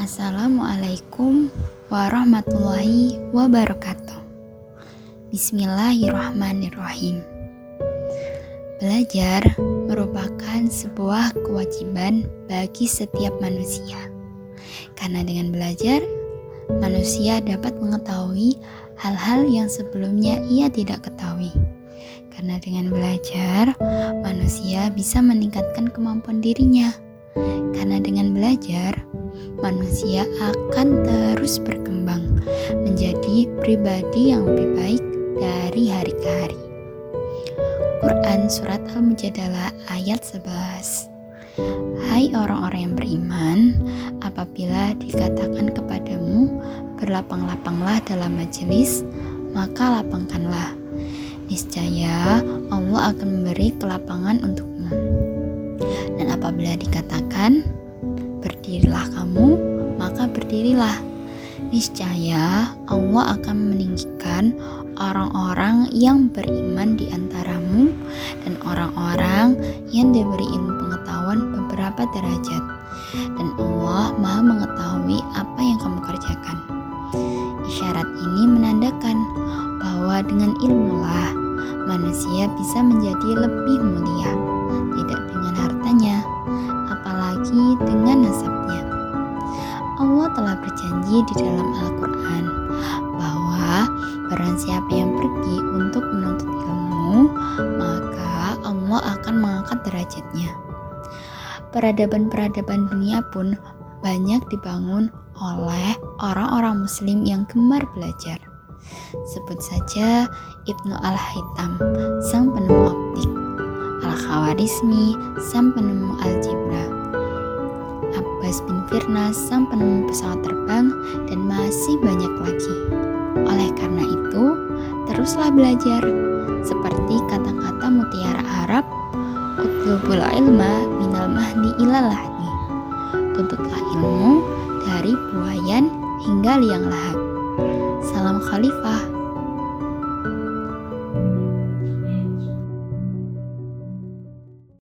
Assalamualaikum warahmatullahi wabarakatuh. Bismillahirrahmanirrahim. Belajar merupakan sebuah kewajiban bagi setiap manusia. Karena dengan belajar, manusia dapat mengetahui hal-hal yang sebelumnya ia tidak ketahui. Karena dengan belajar, manusia bisa meningkatkan kemampuan dirinya. Karena dengan belajar, manusia akan terus berkembang menjadi pribadi yang lebih baik dari hari ke hari. Quran Surat Al-Mujadalah ayat 11 Hai orang-orang yang beriman, apabila dikatakan kepadamu, berlapang-lapanglah dalam majelis, maka lapangkanlah. Niscaya Allah akan memberi kelapangan untukmu. Dan apabila dikatakan, berdirilah kamu, berdirilah. Niscaya Allah akan meninggikan orang-orang yang beriman di antaramu dan orang-orang yang diberi ilmu pengetahuan beberapa derajat. Dan Allah Maha mengetahui apa yang kamu kerjakan. Isyarat ini menandakan bahwa dengan ilmulah manusia bisa menjadi lebih mulia, telah berjanji di dalam Al-Quran bahwa barang siapa yang pergi untuk menuntut ilmu, maka Allah akan mengangkat derajatnya. Peradaban-peradaban dunia pun banyak dibangun oleh orang-orang Muslim yang gemar belajar. Sebut saja Ibnu Al-Haytham, sang penemu optik, Al-Khawarizmi, sang penemu algebra, Abbas bin Firnas, sang penemu pesawat terbang, dan masih banyak lagi. Oleh karena itu, teruslah belajar, seperti kata-kata mutiara Arab, Utlubul ilma minal mahdi ilalahdi. Tuntutlah ilmu dari buayan hingga liang lahat. Salam Khalifah